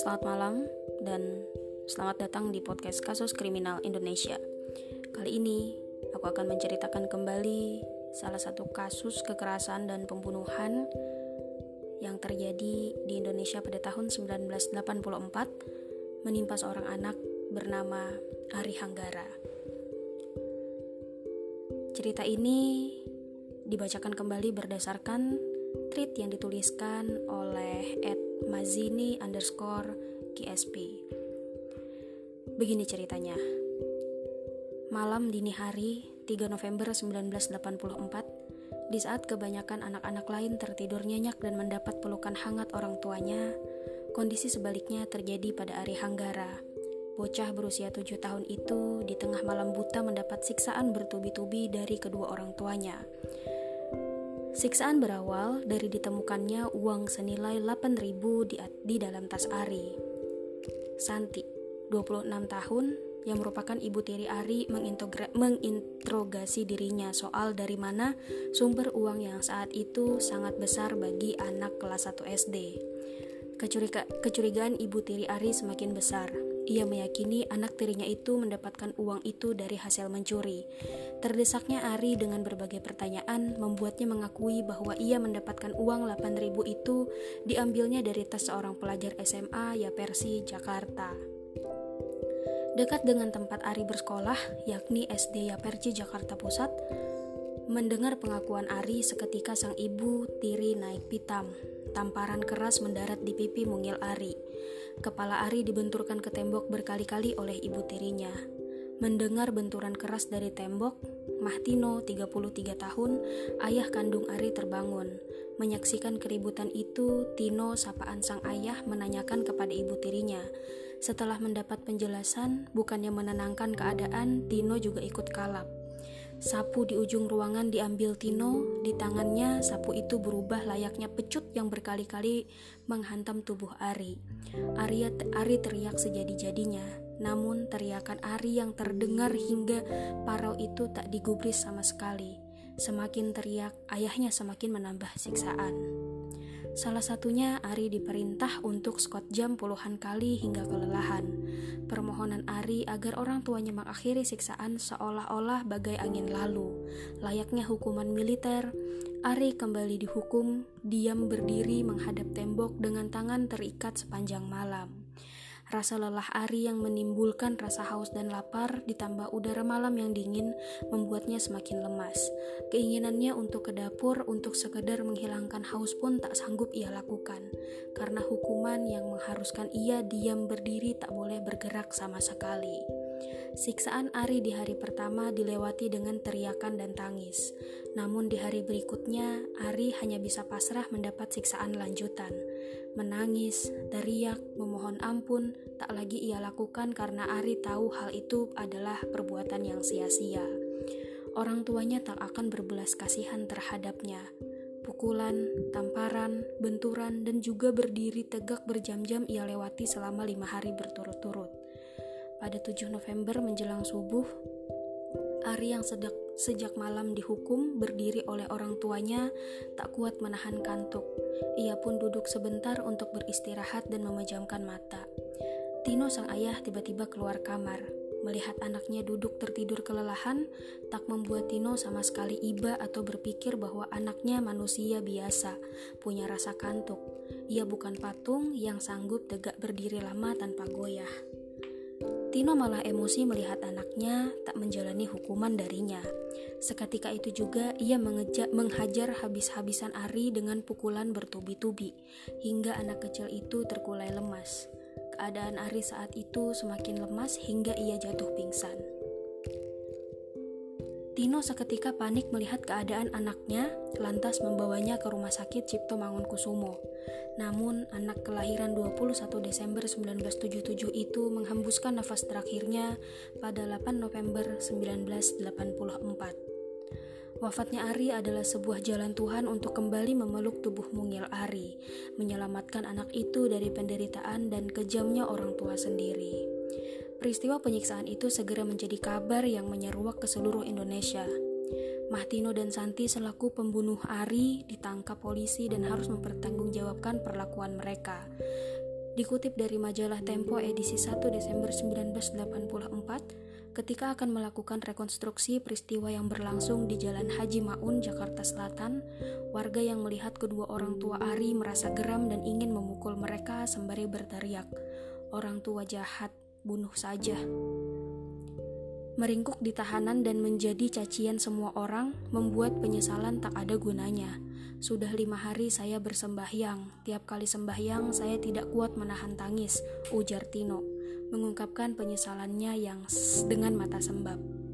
Selamat malam dan selamat datang di podcast Kasus Kriminal Indonesia. Kali ini aku akan menceritakan kembali salah satu kasus kekerasan dan pembunuhan yang terjadi di Indonesia pada tahun 1984 menimpa seorang anak bernama Ari Hanggara. Cerita ini dibacakan kembali berdasarkan tweet yang dituliskan oleh Ed Mazini underscore KSP. Begini ceritanya. Malam dini hari 3 November 1984, di saat kebanyakan anak-anak lain tertidur nyenyak dan mendapat pelukan hangat orang tuanya, kondisi sebaliknya terjadi pada Ari Hanggara. Bocah berusia tujuh tahun itu di tengah malam buta mendapat siksaan bertubi-tubi dari kedua orang tuanya. Siksaan berawal dari ditemukannya uang senilai 8.000 di, di dalam tas Ari. Santi, 26 tahun, yang merupakan ibu tiri Ari menginterogasi dirinya soal dari mana sumber uang yang saat itu sangat besar bagi anak kelas 1 SD. Kecuriga, kecurigaan ibu tiri Ari semakin besar. Ia meyakini anak tirinya itu mendapatkan uang itu dari hasil mencuri. Terdesaknya Ari dengan berbagai pertanyaan membuatnya mengakui bahwa ia mendapatkan uang 8.000 itu diambilnya dari tas seorang pelajar SMA ya Persi Jakarta. Dekat dengan tempat Ari bersekolah, yakni SD Yaperci Jakarta Pusat, mendengar pengakuan Ari seketika sang ibu tiri naik pitam. Tamparan keras mendarat di pipi mungil Ari. Kepala Ari dibenturkan ke tembok berkali-kali oleh ibu tirinya. Mendengar benturan keras dari tembok, Mahtino, 33 tahun, ayah kandung Ari terbangun. Menyaksikan keributan itu, Tino, sapaan sang ayah, menanyakan kepada ibu tirinya. Setelah mendapat penjelasan, bukannya menenangkan keadaan, Tino juga ikut kalap. Sapu di ujung ruangan diambil Tino, di tangannya sapu itu berubah layaknya pecut yang berkali-kali menghantam tubuh Ari. Arya, Ari teriak sejadi-jadinya, namun teriakan Ari yang terdengar hingga parau itu tak digubris sama sekali. Semakin teriak, ayahnya semakin menambah siksaan. Salah satunya Ari diperintah untuk skot jam puluhan kali hingga kelelahan. Permohonan Ari agar orang tuanya mengakhiri siksaan seolah-olah bagai angin lalu. Layaknya hukuman militer, Ari kembali dihukum diam berdiri menghadap tembok dengan tangan terikat sepanjang malam. Rasa lelah Ari yang menimbulkan rasa haus dan lapar ditambah udara malam yang dingin membuatnya semakin lemas. Keinginannya untuk ke dapur untuk sekedar menghilangkan haus pun tak sanggup ia lakukan karena hukuman yang mengharuskan ia diam berdiri tak boleh bergerak sama sekali. Siksaan Ari di hari pertama dilewati dengan teriakan dan tangis. Namun di hari berikutnya, Ari hanya bisa pasrah mendapat siksaan lanjutan menangis, teriak, memohon ampun, tak lagi ia lakukan karena Ari tahu hal itu adalah perbuatan yang sia-sia. Orang tuanya tak akan berbelas kasihan terhadapnya. Pukulan, tamparan, benturan, dan juga berdiri tegak berjam-jam ia lewati selama lima hari berturut-turut. Pada 7 November menjelang subuh, Ari yang sedek, sejak malam dihukum berdiri oleh orang tuanya tak kuat menahan kantuk ia pun duduk sebentar untuk beristirahat dan memejamkan mata. Tino sang ayah tiba-tiba keluar kamar. Melihat anaknya duduk tertidur kelelahan, tak membuat Tino sama sekali iba atau berpikir bahwa anaknya manusia biasa, punya rasa kantuk. Ia bukan patung yang sanggup tegak berdiri lama tanpa goyah. Tino malah emosi melihat anaknya tak menjalani hukuman darinya. Seketika itu juga ia mengejak, menghajar habis-habisan Ari dengan pukulan bertubi-tubi, hingga anak kecil itu terkulai lemas. Keadaan Ari saat itu semakin lemas hingga ia jatuh pingsan. Tino seketika panik melihat keadaan anaknya, lantas membawanya ke rumah sakit Cipto Mangunkusumo. Namun, anak kelahiran 21 Desember 1977 itu menghembuskan nafas terakhirnya pada 8 November 1984. Wafatnya Ari adalah sebuah jalan Tuhan untuk kembali memeluk tubuh mungil Ari, menyelamatkan anak itu dari penderitaan dan kejamnya orang tua sendiri. Peristiwa penyiksaan itu segera menjadi kabar yang menyeruak ke seluruh Indonesia. Mahtino dan Santi selaku pembunuh Ari ditangkap polisi dan harus mempertanggungjawabkan perlakuan mereka. Dikutip dari majalah Tempo edisi 1 Desember 1984, ketika akan melakukan rekonstruksi peristiwa yang berlangsung di Jalan Haji Maun, Jakarta Selatan, warga yang melihat kedua orang tua Ari merasa geram dan ingin memukul mereka sembari berteriak, "Orang tua jahat, bunuh saja!" Meringkuk di tahanan dan menjadi cacian semua orang membuat penyesalan tak ada gunanya. Sudah lima hari saya bersembahyang. Tiap kali sembahyang, saya tidak kuat menahan tangis, ujar Tino, mengungkapkan penyesalannya yang dengan mata sembab.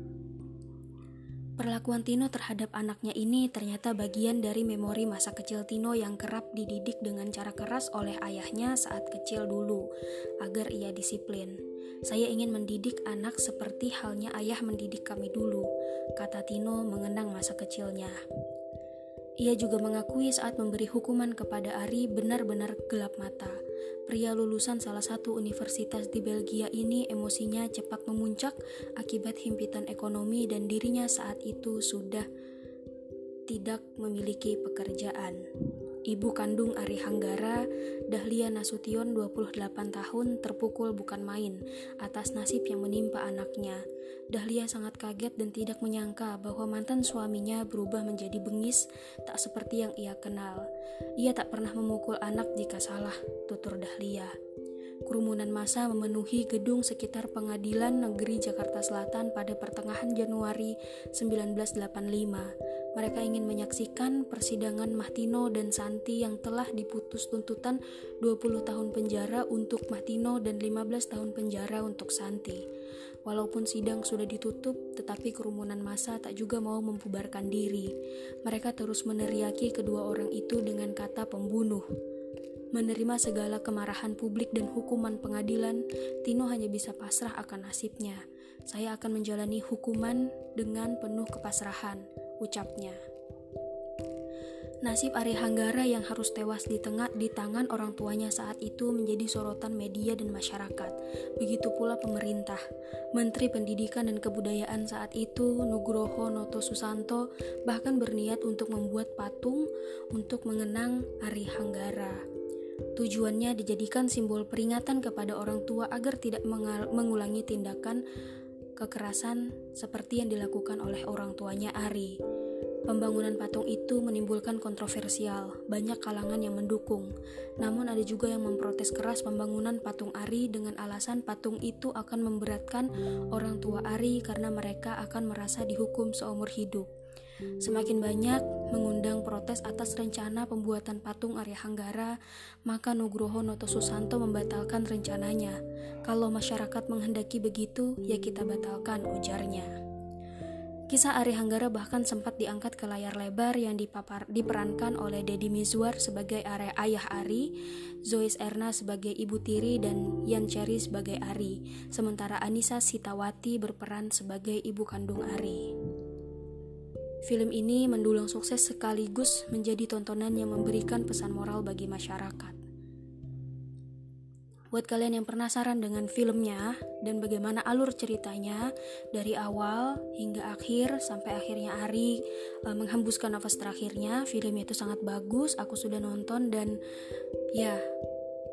Perlakuan Tino terhadap anaknya ini ternyata bagian dari memori masa kecil Tino yang kerap dididik dengan cara keras oleh ayahnya saat kecil dulu, agar ia disiplin. Saya ingin mendidik anak seperti halnya ayah mendidik kami dulu, kata Tino mengenang masa kecilnya. Ia juga mengakui saat memberi hukuman kepada Ari benar-benar gelap mata. Pria lulusan salah satu universitas di Belgia ini emosinya cepat memuncak akibat himpitan ekonomi dan dirinya saat itu sudah tidak memiliki pekerjaan. Ibu kandung Ari Hanggara, Dahlia Nasution 28 tahun terpukul bukan main atas nasib yang menimpa anaknya. Dahlia sangat kaget dan tidak menyangka bahwa mantan suaminya berubah menjadi bengis, tak seperti yang ia kenal. Ia tak pernah memukul anak jika salah, tutur Dahlia. Kerumunan massa memenuhi gedung sekitar Pengadilan Negeri Jakarta Selatan pada pertengahan Januari 1985. Mereka ingin menyaksikan persidangan Mahtino dan Santi yang telah diputus tuntutan 20 tahun penjara untuk Mahtino dan 15 tahun penjara untuk Santi. Walaupun sidang sudah ditutup, tetapi kerumunan massa tak juga mau membubarkan diri. Mereka terus meneriaki kedua orang itu dengan kata pembunuh. Menerima segala kemarahan publik dan hukuman pengadilan, Tino hanya bisa pasrah akan nasibnya. Saya akan menjalani hukuman dengan penuh kepasrahan, ucapnya. Nasib Ari Hanggara yang harus tewas di tengah di tangan orang tuanya saat itu menjadi sorotan media dan masyarakat. Begitu pula pemerintah. Menteri Pendidikan dan Kebudayaan saat itu, Nugroho Noto Susanto, bahkan berniat untuk membuat patung untuk mengenang Ari Hanggara. Tujuannya dijadikan simbol peringatan kepada orang tua agar tidak mengulangi tindakan kekerasan seperti yang dilakukan oleh orang tuanya Ari. Pembangunan patung itu menimbulkan kontroversial, banyak kalangan yang mendukung. Namun ada juga yang memprotes keras pembangunan patung Ari dengan alasan patung itu akan memberatkan orang tua Ari karena mereka akan merasa dihukum seumur hidup. Semakin banyak mengundang protes atas rencana pembuatan patung Arya Hanggara, maka Nugroho Noto Susanto membatalkan rencananya. Kalau masyarakat menghendaki begitu, ya kita batalkan, ujarnya. Kisah Ari Hanggara bahkan sempat diangkat ke layar lebar yang dipapar, diperankan oleh Deddy Mizwar sebagai area ayah Ari, Zois Erna sebagai ibu tiri, dan Yan Cherry sebagai Ari, sementara Anissa Sitawati berperan sebagai ibu kandung Ari. Film ini mendulang sukses sekaligus menjadi tontonan yang memberikan pesan moral bagi masyarakat. Buat kalian yang penasaran dengan filmnya dan bagaimana alur ceritanya dari awal hingga akhir sampai akhirnya Ari uh, menghembuskan nafas terakhirnya, filmnya itu sangat bagus. Aku sudah nonton dan ya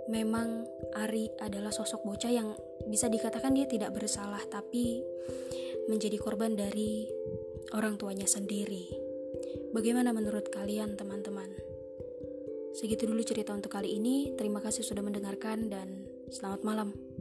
memang Ari adalah sosok bocah yang bisa dikatakan dia tidak bersalah tapi menjadi korban dari orang tuanya sendiri. Bagaimana menurut kalian teman-teman? Segitu dulu cerita untuk kali ini. Terima kasih sudah mendengarkan dan Selamat malam.